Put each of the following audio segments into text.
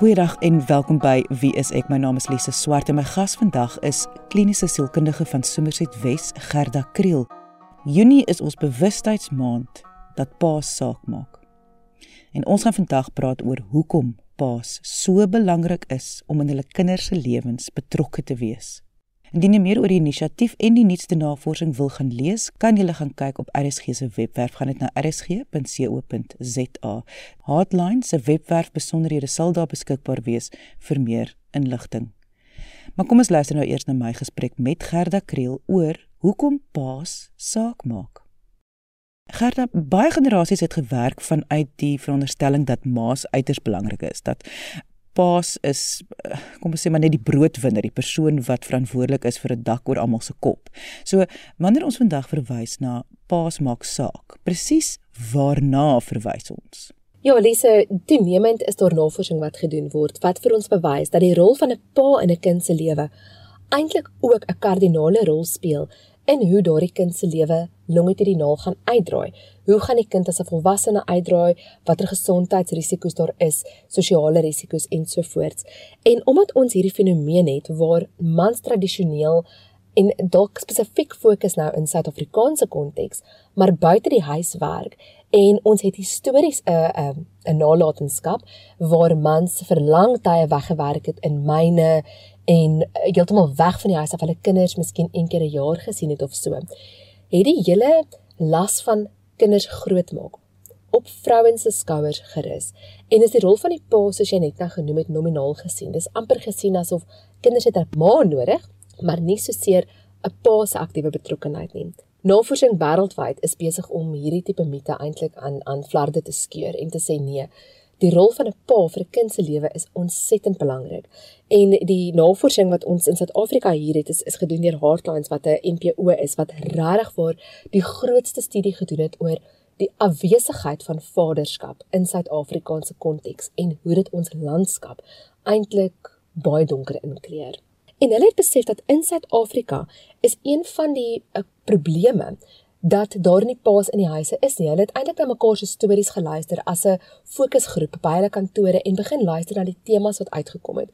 Goeiedag en welkom by Wie is ek? My naam is Lise Swart en my gas vandag is kliniese sielkundige van Somerset Wes, Gerda Kriel. Junie is ons bewustheidsmaand dat paas saak maak. En ons gaan vandag praat oor hoekom paas so belangrik is om in hulle kinders se lewens betrokke te wees. Indien jy meer oor die inisiatief en die nuutste navorsing wil gaan lees, kan jy gaan kyk op RSG se webwerf gaan dit na rsg.co.za. Hotline se webwerf besonderhede sal daar beskikbaar wees vir meer inligting. Maar kom ons luister nou eers na my gesprek met Gerda Kriel oor hoekom paas saak maak. Gerda, baie generasies het gewerk vanuit die veronderstelling dat maas uiters belangrik is, dat paas is kom ons sê maar net die broodwinner, die persoon wat verantwoordelik is vir 'n dak oor almal se kop. So wanneer ons vandag verwys na paas maak saak, presies waarna verwys ons? Ja, Lise, toenemend is daar navorsing wat gedoen word wat vir ons bewys dat die rol van 'n pa in 'n kind se lewe eintlik ook 'n kardinale rol speel in hoe daardie kind se lewe longitudinaal gaan uitdraai. Hoe gaan die kind as 'n volwassene uitdraai? Watter gesondheidsrisiko's daar is, sosiale risiko's ensovoorts. En omdat ons hierdie fenomeen het waar mans tradisioneel en dalk spesifiek fokus nou in Suid-Afrikaanse konteks, maar buite die huis werk en ons het histories 'n 'n 'n nalatenskap waar mans vir lang tye weggewerk het in myne en heeltemal weg van die huis af hulle kinders miskien een keer 'n jaar gesien het of so. Het die hele las van kinders grootmaak op vrouens se skouers gerus. En is die rol van die pa soos jy net nou genoem het nominaal gesien. Dis amper gesien asof kinders het 'n ma nodig, maar nie soseer 'n pa se aktiewe betrokkenheid nie. Navorsing wêreldwyd is besig om hierdie tipe mite eintlik aan aan flarde te skeur en te sê nee, die rol van 'n pa vir 'n kind se lewe is ontsettend belangrik. En die navorsing wat ons in Suid-Afrika hier het is is gedoen deur Heartlines wat 'n NPO is wat regtig vir die grootste studie gedoen het oor die afwesigheid van vaderskap in Suid-Afrikaanse konteks en hoe dit ons landskap eintlik baie donker inkleur. En hulle het besef dat in Suid-Afrika is een van die uh, probleme dat daar nie paas in die huise is nie. Hulle het eintlik na mekaar se stories geluister as 'n fokusgroep by hulle kantore en begin luister na die temas wat uitgekom het.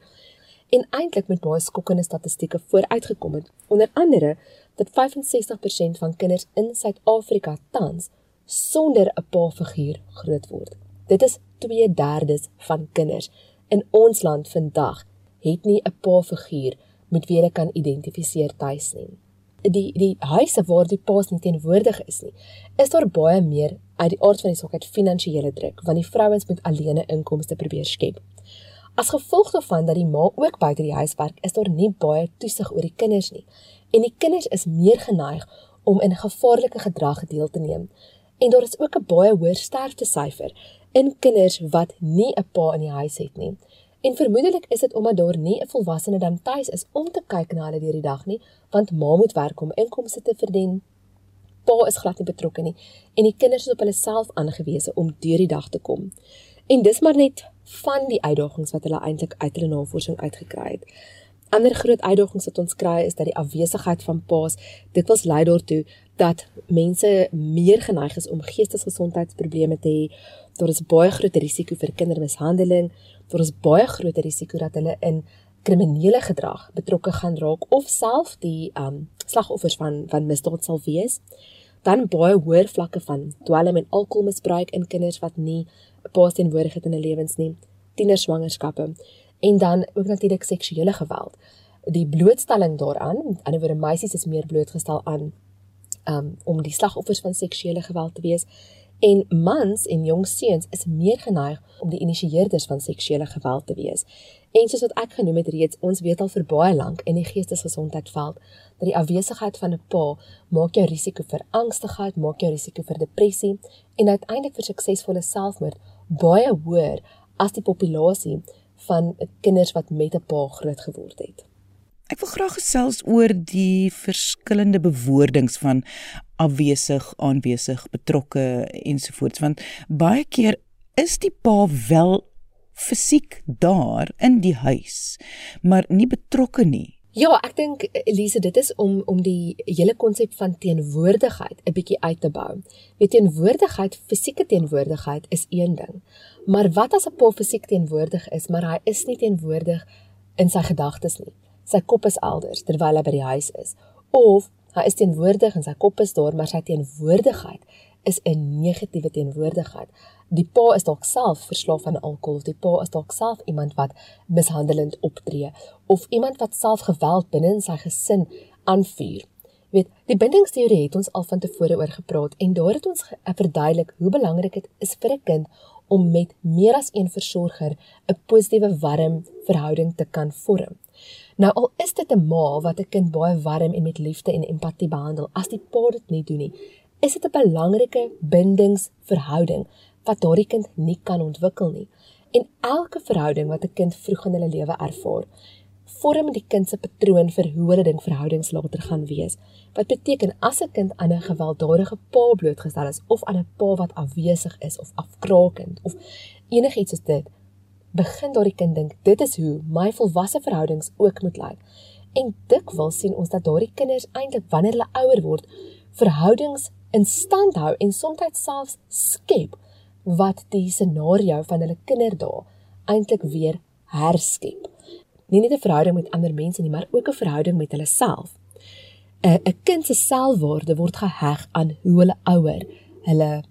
En eintlik met baie skokkende statistieke vooruitgekom het. Onder andere dat 65% van kinders in Suid-Afrika tans sonder 'n pa-figuur groot word. Dit is 2/3 van kinders in ons land vandag het nie 'n pa-figuur met wie hulle kan identifiseer tuis nie die die huise waar die paas nie teenwoordig is nie, is daar baie meer uit die aard van die saak uit finansiële druk want die vrouens moet alleene inkomste probeer skep. As gevolg daarvan dat die ma ook buite die huis werk, is daar nie baie toesig oor die kinders nie en die kinders is meer geneig om in gevaarlike gedrag deel te neem. En daar is ook 'n baie hoër sterftesyfer in kinders wat nie 'n pa in die huis het nie. En vermoedelik is dit omdat daar nie 'n volwassene dan tuis is om te kyk na hulle deur die dag nie, want ma moet werk om inkomste te verdien. Pa is glad nie betrokke nie en die kinders is op hulle self aangewese om deur die dag te kom. En dis maar net van die uitdagings wat hulle eintlik uit hulle navorsing uitgekry het. Ander groot uitdagings wat ons kry is dat die afwesigheid van paas dikwels lei daartoe dat mense meer geneig is om geestesgesondheidsprobleme te hê. Daar is baie groot risiko vir kindermishandeling, daar is baie groot risiko dat hulle in kriminele gedrag betrokke gaan raak of self die um slagoffers van van misdaad sal wees. Dan baie hoër vlakke van dwelm en alkoholmisbruik in kinders wat nie 'n pa teenwoordigheid in hulle lewens nie, tienerswangerskappe en dan ook natuurlik seksuele geweld. Die blootstelling daaraan, aan die ander woorde meisies is meer blootgestel aan um om die slagoffers van seksuele geweld te wees En mans en jong seuns is meer geneig om die initieerders van seksuele geweld te wees. En soos wat ek genoem het reeds, ons weet al vir baie lank in die geestesgesondheidveld dat die afwesigheid van 'n pa maak jou risiko vir angstigheid, maak jou risiko vir depressie en uiteindelik vir suksesvolle selfmoord baie hoër as die populasie van kinders wat met 'n pa groot geword het. Ek wil graag gesels oor die verskillende bewoordings van afwesig, aanwesig, betrokke ensovoorts want baie keer is die pa wel fisiek daar in die huis, maar nie betrokke nie. Ja, ek dink Elise, dit is om om die hele konsep van teenwoordigheid 'n bietjie uit te bou. Weet teenwoordigheid, fisieke teenwoordigheid is een ding, Maar wat as 'n pa fisiek teenwoordig is, maar hy is nie teenwoordig in sy gedagtes nie. Sy kop is elders terwyl hy by die huis is. Of hy is teenwoordig en sy kop is daar, maar sy teenwoordigheid is 'n negatiewe teenwoordigheid. Die pa is dalk self verslaaf aan alkohol, die pa is dalk self iemand wat mishandelend optree of iemand wat self geweld binne in sy gesin aanvuur. Weet, die bindingsteorie het ons al van tevore oor gepraat en daar het ons verduidelik hoe belangrik dit is vir 'n kind om met meer as een versorger 'n positiewe warm verhouding te kan vorm. Nou al is dit 'n ma wat 'n kind baie warm en met liefde en empatie behandel, as die pa dit nie doen nie, is dit 'n belangrike bindingsverhouding wat daardie kind nie kan ontwikkel nie. En elke verhouding wat 'n kind vroeg in hulle lewe ervaar, vorm die kind se patroon vir hoe hulle ding verhoudings later gaan wees. Wat beteken as 'n kind aan 'n gewelddadige pa blootgestel is of aan 'n pa wat afwesig is of afkrakend of enigiets soos dit, begin daardie kind dink dit is hoe my volwasse verhoudings ook moet lyk. En dikwels sien ons dat daardie kinders eintlik wanneer hulle ouer word, verhoudings in stand hou en soms selfs skep wat die scenario van hulle kinderdae eintlik weer herskep nie net 'n verhouding met ander mense nie, maar ook 'n verhouding met hulle self. 'n 'n kind se selfwaarde word geheg aan hoe hulle ouer hulle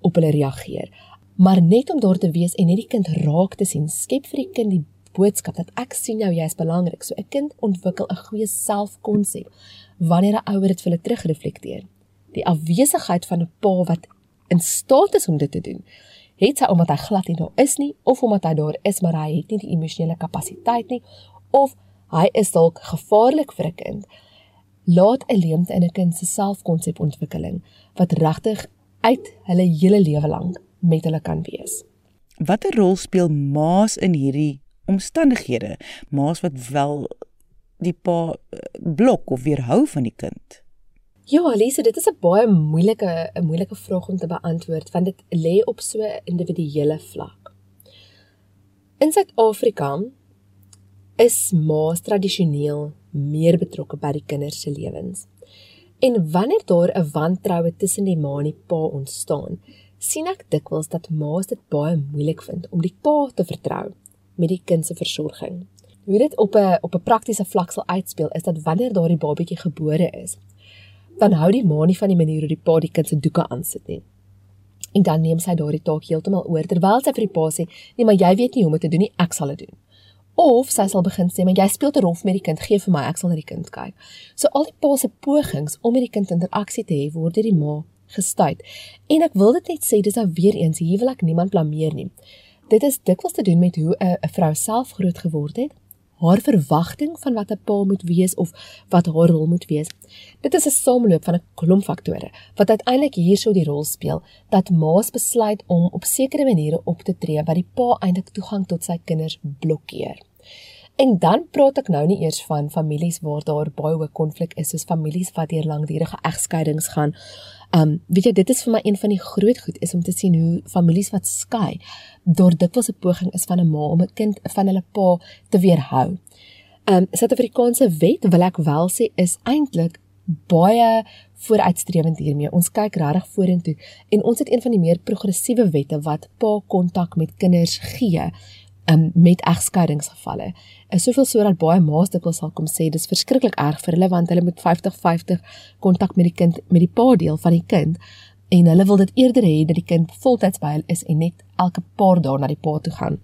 op hulle reageer. Maar net om daar te wees en net die kind raak te sien, skep vir die kind die boodskap dat ek sien jou, jy is belangrik. So 'n kind ontwikkel 'n goeie selfkonsep wanneer 'n ouer dit vir hulle terugreflekteer. Die afwesigheid van 'n pa wat in staat is om dit te doen, het sy omdat hy glad nie daar is nie of omdat hy daar is maar hy het nie die emosionele kapasiteit nie of hy is dalk gevaarlik vir 'n kind. Laat 'n leemte in 'n kind se selfkonsepontwikkeling wat regtig uit hulle hele lewe lank met hulle kan wees. Watter rol speel maas in hierdie omstandighede? Maas wat wel die pa eh, blok of weerhou van die kind. Ja, Elise, dit is 'n baie moeilike 'n moeilike vraag om te beantwoord want dit lê op so 'n individuele vlak. In Suid-Afrika is ma's tradisioneel meer betrokke by die kinders se lewens. En wanneer daar 'n wantroue tussen die ma en die pa ontstaan, sien ek dikwels dat ma's dit baie moeilik vind om die pa te vertrou met die kind se versorging. Hoe dit op 'n op 'n praktiese vlak sal uitspeel is dat wanneer daardie babatjie gebore is, dan hou die ma nie van die manier hoe die pa die kind se doeke aansit nie. En dan neem sy daardie taak heeltemal oor terwyl sy vir die pa sê, "Nee, maar jy weet nie hoe om dit te doen nie, ek sal dit doen." Of sy sal begin sê, "Maar jy speel te rof met die kind, gee vir my, ek sal na die kind kyk." So al die pa se pogings om met die kind interaksie te hê, word deur die ma gestuit. En ek wil dit net sê, dis nou weer eens, hier wil ek niemand blameer nie. Dit is dikwels te doen met hoe 'n 'n vrou self groot geword het haar verwagting van wat 'n pa moet wees of wat haar rol moet wees. Dit is 'n sameloop van 'n klomp faktore wat uiteindelik hierso die rol speel dat ma's besluit om op sekere maniere op te tree wat die pa eintlik toegang tot sy kinders blokkeer. En dan praat ek nou nie eers van families waar daar baie hoë konflik is, soos families wat deur langdurige egskeidings gaan. Um weet jy, dit is vir my een van die groot goed is om te sien hoe families wat skei, daar dikwels 'n poging is van 'n ma om 'n kind van hulle pa te weerhou. Um Suid-Afrikaanse wet wil ek wel sê is eintlik baie vooruitstrewend hiermee. Ons kyk regtig vorentoe en ons het een van die meer progressiewe wette wat pa kontak met kinders gee um, met egskeidingsgevalle. En soveel so dat baie ma's dit wil sal kom sê dis verskriklik erg vir hulle want hulle moet 50-50 kontak met die kind met die pa deel van die kind en hulle wil dit eerder hê dat die kind voltyds by hulle is en net elke paar dae na die pa toe gaan.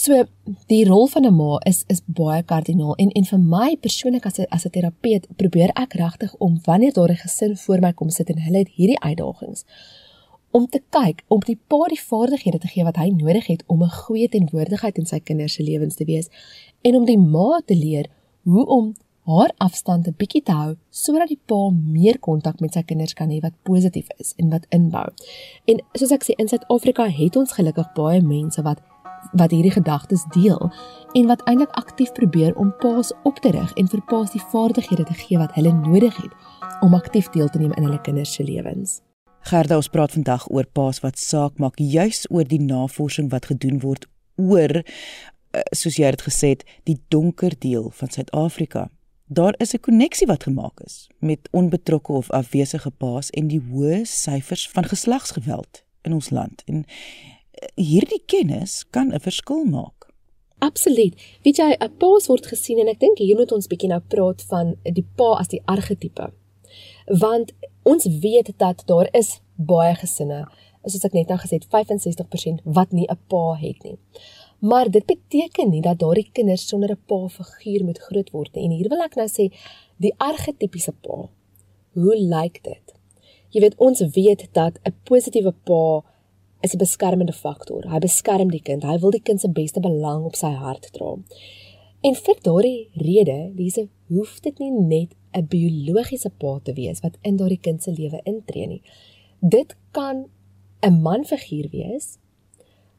So die rol van 'n ma is is baie kardinaal en en vir my persoonlik as 'n as 'n terapeut probeer ek regtig om wanneer daar 'n gesin voor my kom sit en hulle het hierdie uitdagings om te kyk om die pa die vaardighede te gee wat hy nodig het om 'n goeie teenwoordigheid in sy kinders se lewens te wees en om die ma te leer hoe om haar afstand 'n bietjie te hou sodat die pa meer kontak met sy kinders kan hê wat positief is en wat inbou. En soos ek sê in Suid-Afrika het ons gelukkig baie mense wat wat hierdie gedagtes deel en wat eintlik aktief probeer om paas op te rig en vir paas die vaardighede te gee wat hulle nodig het om aktief deel te neem in hulle kinders se lewens. Gerda, ons praat vandag oor paas wat saak maak juis oor die navorsing wat gedoen word oor eh, soos jy het gesê, die donker deel van Suid-Afrika. Daar is 'n koneksie wat gemaak is met onbetrokke of afwesige paas en die hoë syfers van geslagsgeweld in ons land. En hierdie kennis kan 'n verskil maak. Absoluut. Weet jy, 'n pa word gesien en ek dink hier moet ons bietjie nou praat van die pa as die argetipe. Want ons weet dat daar is baie gesinne, soos ek net nou gesê het, 65% wat nie 'n pa het nie. Maar dit beteken nie dat daardie kinders sonder 'n pa figuur moet groot word nie. En hier wil ek nou sê die argetipiese pa. Hoe lyk dit? Jy weet ons weet dat 'n positiewe pa is 'n beskermende faktor. Hy beskerm die kind. Hy wil die kind se beste belang op sy hart dra. En vir daardie rede, dis hoef dit nie net 'n biologiese pa te wees wat in daardie kind se lewe intree nie. Dit kan 'n manfiguur wees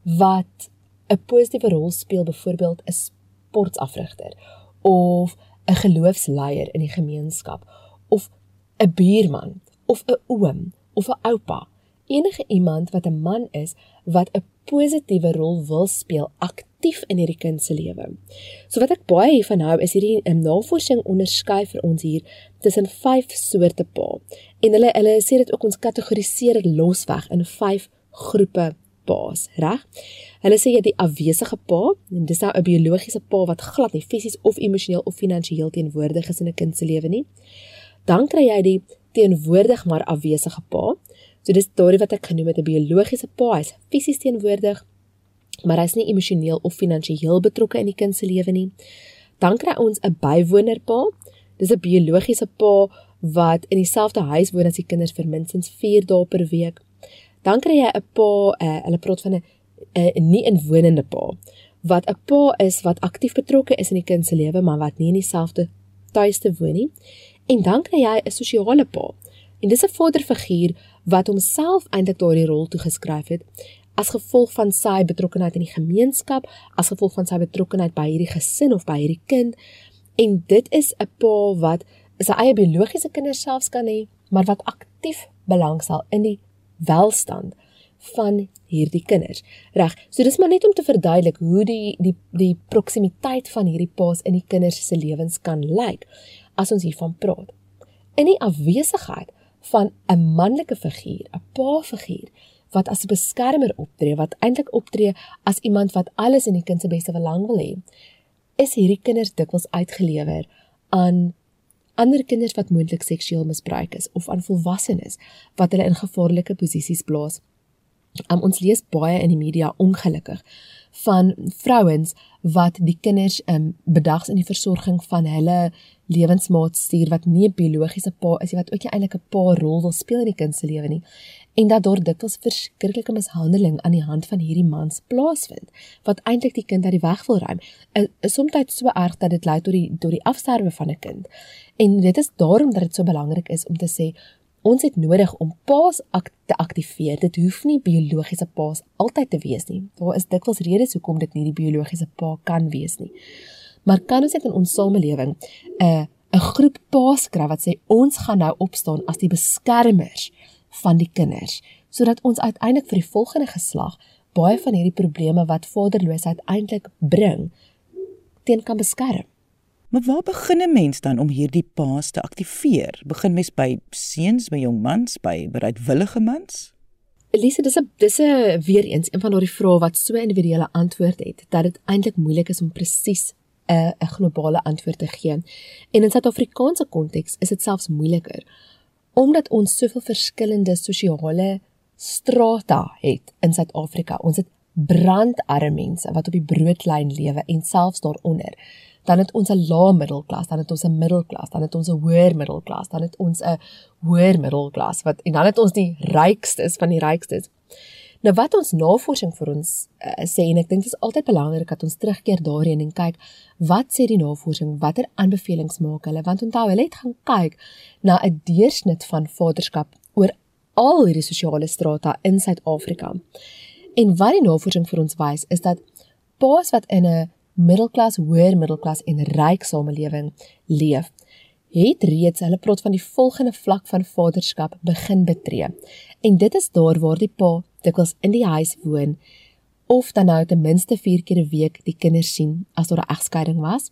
wat 'n positiewe rol speel, byvoorbeeld 'n sportafrigter of 'n geloofsleier in die gemeenskap of 'n buurman of 'n oom of 'n oupa. Enige iemand wat 'n man is wat 'n positiewe rol wil speel aktief in hierdie kind se lewe. So wat ek baie hiervan hou is hierdie 'n navorsing onderskei vir ons hier tussen vyf soorte pa. En hulle hulle sê dit ook ons kategoriseer dit losweg in vyf groepe pa's, reg? Hulle sê jy die afwesige pa, en dis nou 'n biologiese pa wat glad nie fisies of emosioneel of finansiëel teenwoordig is in 'n kind se lewe nie. Dan kry jy die teenwoordig maar afwesige pa. So dis daardie wat ek genoem het 'n biologiese pa, hy's fisies teenwoordig, maar hy's nie emosioneel of finansiëel betrokke in die kind se lewe nie. Dan kry ons 'n bywoner pa. Dis 'n biologiese pa wat in dieselfde huis woon as die kinders vir minstens 4 dae per week dan kry jy 'n pa, uh, hulle praat van 'n 'n nie inwonende pa wat 'n pa is wat aktief betrokke is in die kind se lewe maar wat nie in dieselfde tuiste woon nie. En dan kry jy 'n sosiale pa. En dis 'n vaderfiguur wat homself eintlik daardie rol toegeskryf het as gevolg van sy betrokkeheid in die gemeenskap, as gevolg van sy betrokkeheid by hierdie gesin of by hierdie kind. En dit is 'n pa wat sy eie biologiese kinders selfs kan hê, maar wat aktief belangstel in die welstand van hierdie kinders. Reg. So dis maar net om te verduidelik hoe die die die proksimiteit van hierdie paas in die kinders se lewens kan lyk as ons hiervan praat. In die afwesigheid van 'n manlike figuur, 'n pa-figuur wat as 'n beskermer optree, wat eintlik optree as iemand wat alles in die kind se beste belang wil hê, is hierdie kinders dikwels uitgelewer aan ander kinders wat moontlik seksueel misbruik is of aan volwassenes wat hulle in gevaarlike posisies plaas. Um, ons lees baie in die media ongelukkig van vrouens wat die kinders um, bedags in die versorging van hulle lewensmaat stuur wat nie 'n biologiese pa is nie wat ook nie eintlik 'n pa rol wil speel in die kind se lewe nie en dat daar dikwels verskriklike mishandeling aan die hand van hierdie mans plaasvind wat eintlik die kind uit die weg wil ruim is soms so erg dat dit lei tot die tot die afsterwe van 'n kind en dit is daarom dat dit so belangrik is om te sê Ons het nodig om paas ak te aktiveer. Dit hoef nie biologiese paas altyd te wees nie. Daar is dikwels redes hoekom dit nie die biologiese pa kan wees nie. Maar kan ons dit in ons samelewing 'n uh, 'n groep paas kry wat sê ons gaan nou opstaan as die beskermers van die kinders sodat ons uiteindelik vir die volgende geslag baie van hierdie probleme wat vaderloosheid eintlik bring teen kan beskerm. Maar waar begin 'n mens dan om hierdie paas te aktiveer? Begin mens by seuns, by jong mans, by bereidwillige mans? Elise, dis 'n dis 'n weer eens een van daardie vrae wat so individuele antwoord het dat dit eintlik moeilik is om presies 'n 'n globale antwoord te gee. En in Suid-Afrikaanse konteks is dit selfs moeiliker omdat ons soveel verskillende sosiale strata het in Suid-Afrika. Ons het brandarme mense wat op die broodlyn lewe en selfs daaronder dan het ons 'n lae middelklas, dan het ons 'n middelklas, dan het ons 'n hoër middelklas, dan het ons 'n hoër middelklas wat en dan het ons die rykstes van die rykstes. Nou wat ons navorsing vir ons uh, sê en ek dink dit is altyd belangrik dat ons terugkeer daarheen en kyk wat sê die navorsing, watter aanbevelings maak hulle want onthou hulle het gaan kyk na 'n deursnit van vaderskap oor al hierdie sosiale strata in Suid-Afrika. En wat die navorsing vir ons wys is dat paas wat in 'n middelklas, hoër middelklas en ryk samelewing leef, het reeds hulle praat van die volgende vlak van vaderskap begin betree. En dit is daar waar die pa dikwels in die huis woon of dan nou ten minste 4 keer 'n week die kinders sien as daar 'n egskeiding was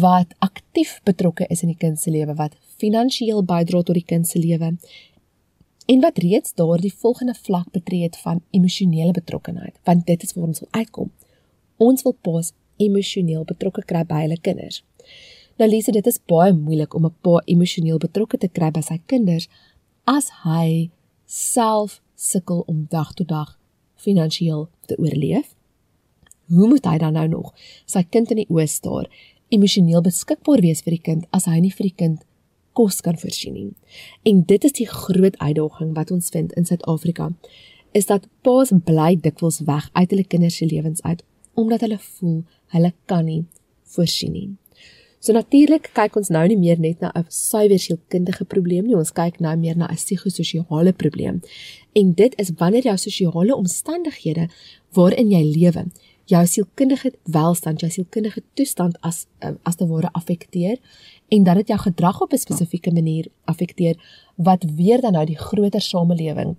wat aktief betrokke is in die kind se lewe wat finansiëel bydra tot die kind se lewe en wat reeds daardie volgende vlak betree het van emosionele betrokkenheid, want dit is waar ons wil uitkom. Ons wil paas emosioneel betrokke kry by hulle kinders. Nou Lise, dit is baie moeilik om 'n pa emosioneel betrokke te kry by sy kinders as hy self sukkel om dag tot dag finansiëel te oorleef. Hoe moet hy dan nou nog sy kind in die oë staar, emosioneel beskikbaar wees vir die kind as hy nie vir die kind kos kan voorsien nie. En dit is die groot uitdaging wat ons vind in Suid-Afrika is dat paas bly dikwels weg uit hulle kinders se lewens uit omdat hulle voel hulle kan nie voorsien nie. So natuurlik kyk ons nou nie meer net na 'n suiwer sielkundige probleem nie, ons kyk nou meer na 'n psigososiale probleem. En dit is wanneer jou sosiale omstandighede waarin jy lewe, jou sielkundige welstand, jou sielkundige toestand as as te ware affekteer en dat dit jou gedrag op 'n spesifieke manier affekteer wat weer dan nou die groter samelewing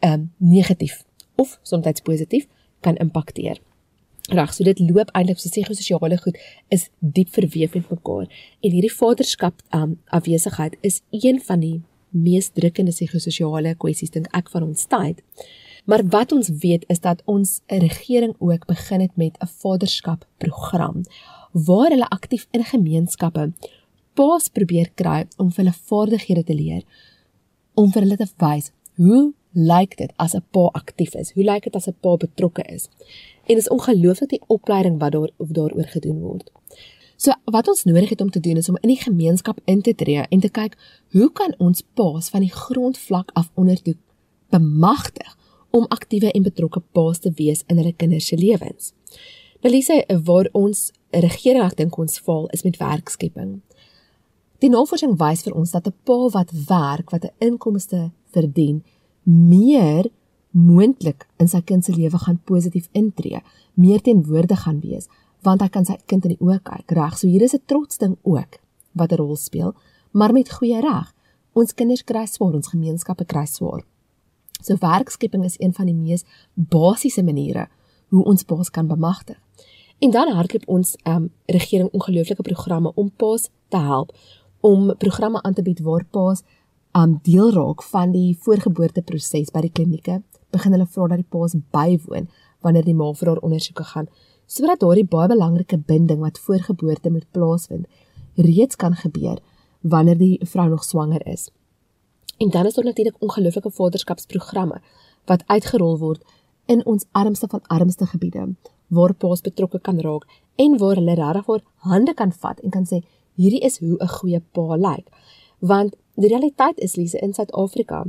ehm um, negatief of soms positief kan impakteer. Reg, so dit loop eintlik so sê sosiale goed is diep verweef met mekaar en hierdie vaderskap um afwesigheid is een van die mees drukkende psigososiale kwessies dink ek van ons tyd. Maar wat ons weet is dat ons regering ook begin het met 'n vaderskap program waar hulle aktief in gemeenskappe paas probeer kry om vir hulle vaardighede te leer om vir hulle te wys hoe lyk dit as 'n pa aktief is? Hoe lyk dit as 'n pa betrokke is? En is ongelooflik die opleiding wat daar of daaroor gedoen word. So wat ons nodig het om te doen is om in die gemeenskap in te tree en te kyk hoe kan ons paas van die grondvlak af ondertoe bemagtig om aktiewe en betrokke paas te wees in hulle kinders se lewens. Nou Lise, waar ons regering ek dink ons faal is met werkskepping. Die navorsing wys vir ons dat 'n pa wat werk, wat 'n inkomste verdien, meer moontlik in sy kind se lewe gaan positief intree, meer teenwoordig gaan wees, want hy kan sy kind in die oë kyk, reg? So hier is 'n trots ding ook wat 'n rol speel, maar met goeie reg. Ons kinders kry swaar, ons gemeenskappe kry swaar. So werkskepping is een van die mees basiese maniere hoe ons paas kan bemagtig. En dan hardloop ons ehm um, regering ongelooflike programme om paas te help om programme aan te bied waar paas um deel raak van die voorgeboorteproses by die klinieke. Begin hulle vra dat die paas bywoon wanneer die ma vir haar ondersoeke gaan, sodat daardie baie belangrike binding wat voorgeboorte moet plaasvind reeds kan gebeur wanneer die vrou nog swanger is. En dan is daar natuurlik ongelooflike vaderskapsprogramme wat uitgerol word in ons armste van armste gebiede waar paas betrokke kan raak en waar hulle regtig vir hande kan vat en kan sê hierdie is hoe 'n goeie pa lyk. Want die realiteit is Lise in Suid-Afrika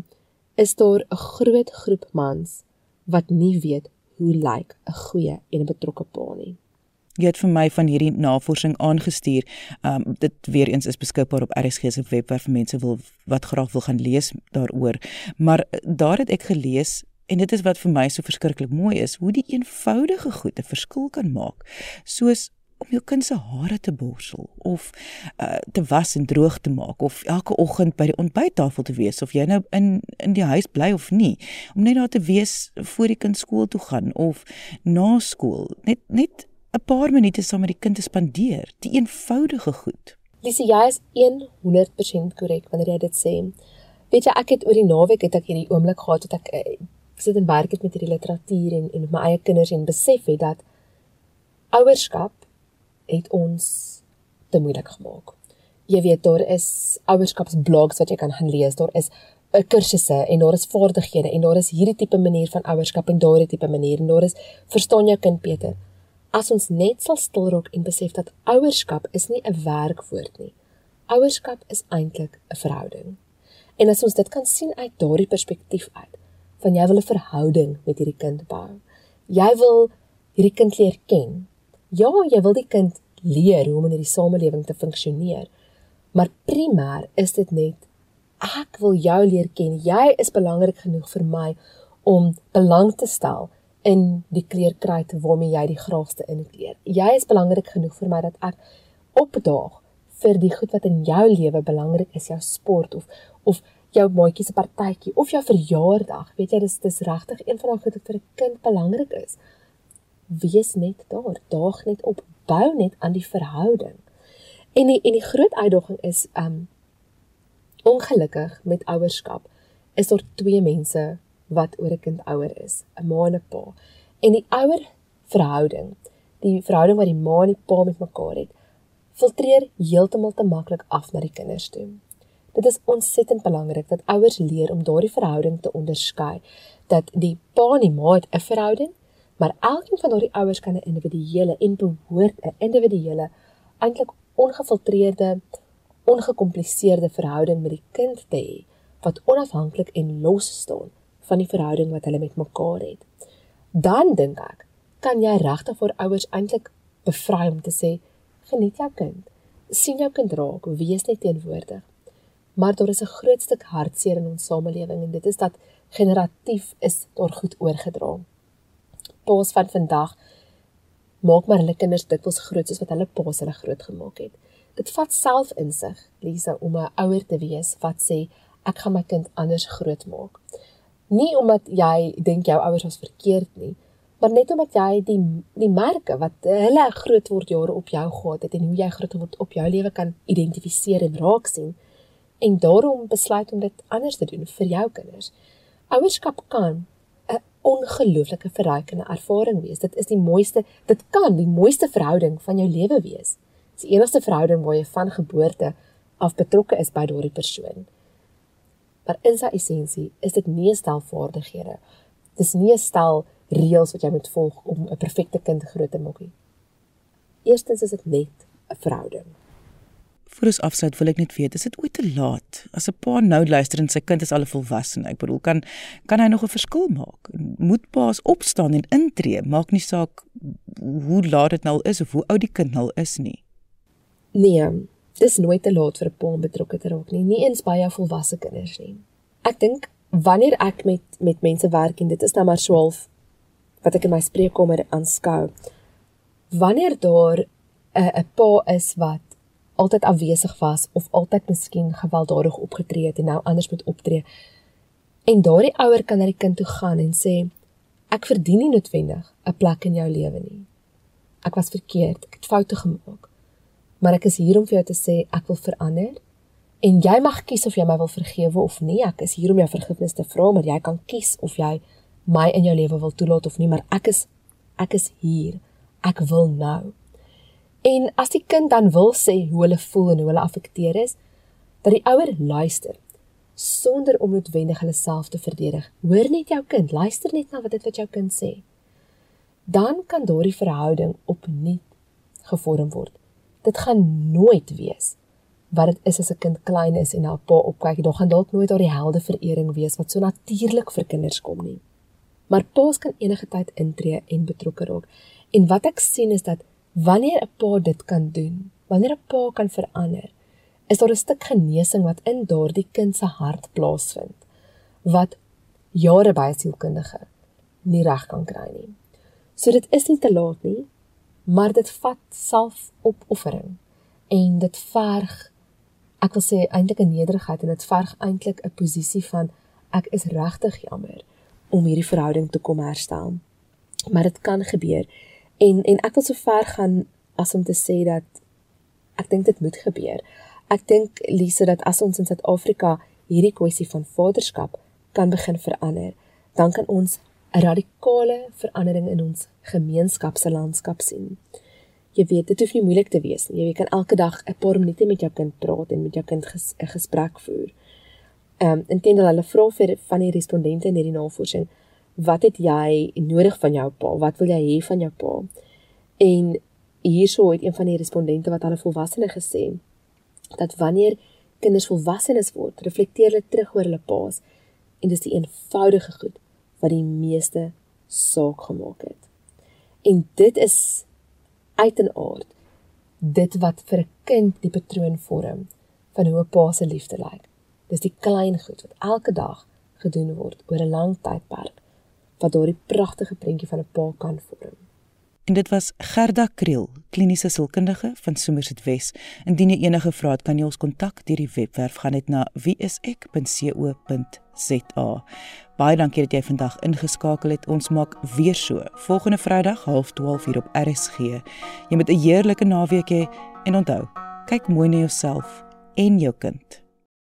is daar 'n groot groep mans wat nie weet hoe lyk 'n goeie en 'n betrokke pa nie. Jy het vir my van hierdie navorsing aangestuur. Um dit weer eens is beskikbaar op RSG se webwerf vir mense wil wat graag wil gaan lees daaroor. Maar uh, daar het ek gelees en dit is wat vir my so verskriklik mooi is, hoe die eenvoudige goed 'n verskil kan maak. Soos om jou kind se hare te borsel of uh, te was en droog te maak of elke oggend by die ontbyttafel te wees of jy nou in in die huis bly of nie. Om net daar te wees voor die kind skool toe gaan of na skool. Net net 'n paar minute saam met die kind te spandeer. Die eenvoudige goed. Lise jy is 100% korrek wanneer jy dit sê. Weet jy ek het oor die naweek het ek hierdie oomblik gehad dat ek uh, sit en werk het met hierdie literatuur en en met my eie kinders en besef het dat ouerskap het ons te moeilik gemaak. Jy weet daar is ouerskapsblogs wat jy kan gaan lees. Daar is 'n eh, kursusse en daar is vaardighede en daar is hierdie tipe manier van ouerskap en daardie tipe manier en daar is verstaan jou kind beter. As ons net sal stilraak en besef dat ouerskap is nie 'n werkwoord nie. Ouerskap is eintlik 'n verhouding. En as ons dit kan sien uit daardie perspektief uit, van jy wil 'n verhouding met hierdie kind bou. Jy wil hierdie kind leer ken. Ja, jy wil die kind leer hoe om in hierdie samelewing te funksioneer. Maar primêr is dit net ek wil jou leer ken. Jy is belangrik genoeg vir my om belang te stel in die kleerkruit waarmee jy die graagste inkleer. Jy is belangrik genoeg vir my dat ek opdaag vir die goed wat in jou lewe belangrik is, jou sport of of jou maatjie se partytjie of jou verjaardag. Weet jy, dis dis regtig een van daai goed wat vir 'n kind belangrik is wees net daar, daag net op, bou net aan die verhouding. En die en die groot uitdaging is um ongelukkig met ouerskap is daar twee mense wat oor 'n kind ouer is, 'n ma en 'n pa. En die ouer verhouding, die verhouding wat die ma en die pa met mekaar het, filtreer heeltemal te maklik af na die kinders toe. Dit is ontsettend belangrik dat ouers leer om daardie verhouding te onderskei, dat die pa en die ma het 'n verhouding, maar elkeen van daardie ouers kan 'n individuele en behoort 'n individuele eintlik ongefiltreerde, ongekompliseerde verhouding met die kind te hê wat onafhanklik en los staan van die verhouding wat hulle met mekaar het. Dan dink ek, kan jy regtig vir ouers eintlik bevry om te sê, geniet jou kind. sien jou kind raak, wees net teenwoordig. Maar daar is 'n groot stuk hartseer in ons samelewing en dit is dat generatief is daar goed oorgedra. Paas van vandag maak maar hulle kinders dikwels groot soos wat hulle paas hulle groot gemaak het. Dit vat selfinsig, Lisa, om 'n ouer te wees wat sê ek gaan my kind anders grootmaak. Nie omdat jy dink jou ouers was verkeerd nie, maar net omdat jy die die merke wat hulle groot word jare op jou gehad het en hoe jy groot word op jou lewe kan identifiseer en raak sien en daarom besluit om dit anders te doen vir jou kinders. Ouerskap kan ongelooflike verrykende ervaring wees. Dit is die mooiste, dit kan die mooiste verhouding van jou lewe wees. Dit is die enigste verhouding waar jy van geboorte af betrokke is by daardie persoon. Maar in sy essensie is dit nie 'n stel vaardighede. Dis nie 'n stel reëls wat jy moet volg om 'n perfekte kind groot te maak nie. Eerstens is dit net 'n verhouding. Vir ons afsluit wil ek net weet, is dit ooit te laat as 'n pa nou luister en sy kind is al 'n volwassene? Ek bedoel, kan kan hy nog 'n verskil maak? Moet paas opstaan en intree? Maak nie saak hoe laat dit nou is of hoe oud die kind nou is nie. Nee, dis nooit te laat vir 'n pa om betrokke te raak nie, nie eens by jou volwasse kinders nie. Ek dink wanneer ek met met mense werk en dit is nou maar so half wat ek in my spreekkamer aanskou. Wanneer daar 'n 'n pa is wat altyd afwesig was of altyd miskien gewelddadig opgetree het en nou anders moet optree. En daardie ouer kan na die kind toe gaan en sê ek verdien nie noodwendig 'n plek in jou lewe nie. Ek was verkeerd, ek het foute gemaak. Maar ek is hier om vir jou te sê ek wil verander en jy mag kies of jy my wil vergewe of nie. Ek is hier om jou vergifnis te vra, maar jy kan kies of jy my in jou lewe wil toelaat of nie, maar ek is ek is hier. Ek wil nou. En as die kind dan wil sê hoe hulle voel en hoe hulle affekteer is, dat die ouer luister sonder om noodwendig hulle self te verdedig. Hoor net jou kind, luister net na wat dit wat jou kind sê. Dan kan daardie verhouding opnuut gevorm word. Dit gaan nooit wees wat dit is as 'n kind klein is en na 'n pa opkyk. Daar gaan dalk nooit daardie helde verering wees wat so natuurlik vir kinders kom nie maar paas kan enige tyd intree en betrokke raak. En wat ek sien is dat wanneer 'n pa dit kan doen, wanneer 'n pa kan verander, is daar 'n stuk genesing wat in daardie kind se hart plaasvind wat jare by 'n sielkundige nie reg kan kry nie. So dit is nie te laat nie, maar dit vat selfopoffering en dit verg ek wil sê eintlik 'n nederigheid en dit verg eintlik 'n posisie van ek is regtig jammer om hierdie verhouding te kom herstel. Maar dit kan gebeur. En en ek wil so ver gaan as om te sê dat ek dink dit moet gebeur. Ek dink Lise dat as ons in Suid-Afrika hierdie kwessie van vaderskap kan begin verander, dan kan ons 'n radikale verandering in ons gemeenskap se landskap sien. Jy weet, dit hoef nie moeilik te wees nie. Jy kan elke dag 'n paar minute met jou kind praat en met jou kind 'n gesprek voer ehm um, intendeel hulle vra vir van die respondente in hierdie navorsing wat het jy nodig van jou pa? Wat wil jy hê van jou pa? En hierso het een van die respondente wat hulle volwassenes gesê dat wanneer kinders volwassenes word, reflekteer hulle terug oor hulle pa's en dis die eenvoudige goed wat die meeste saak gemaak het. En dit is uit en aard dit wat vir 'n kind die patroon vorm van hoe 'n pa se liefde lyk. Dis die klein goed wat elke dag gedoen word oor 'n lang tydperk wat daardie pragtige prentjie van 'n pa kan vorm. En dit was Gerda Kriel, kliniese sielkundige van Somerset Wes. Indien jy enige vrae het, kan jy ons kontak deur die webwerf gaan net na wieisek.co.za. Baie dankie dat jy vandag ingeskakel het. Ons maak weer so volgende Vrydag 12:30 hier op RSG. Jy moet 'n heerlike naweek hê en onthou, kyk mooi na jouself en jou kind.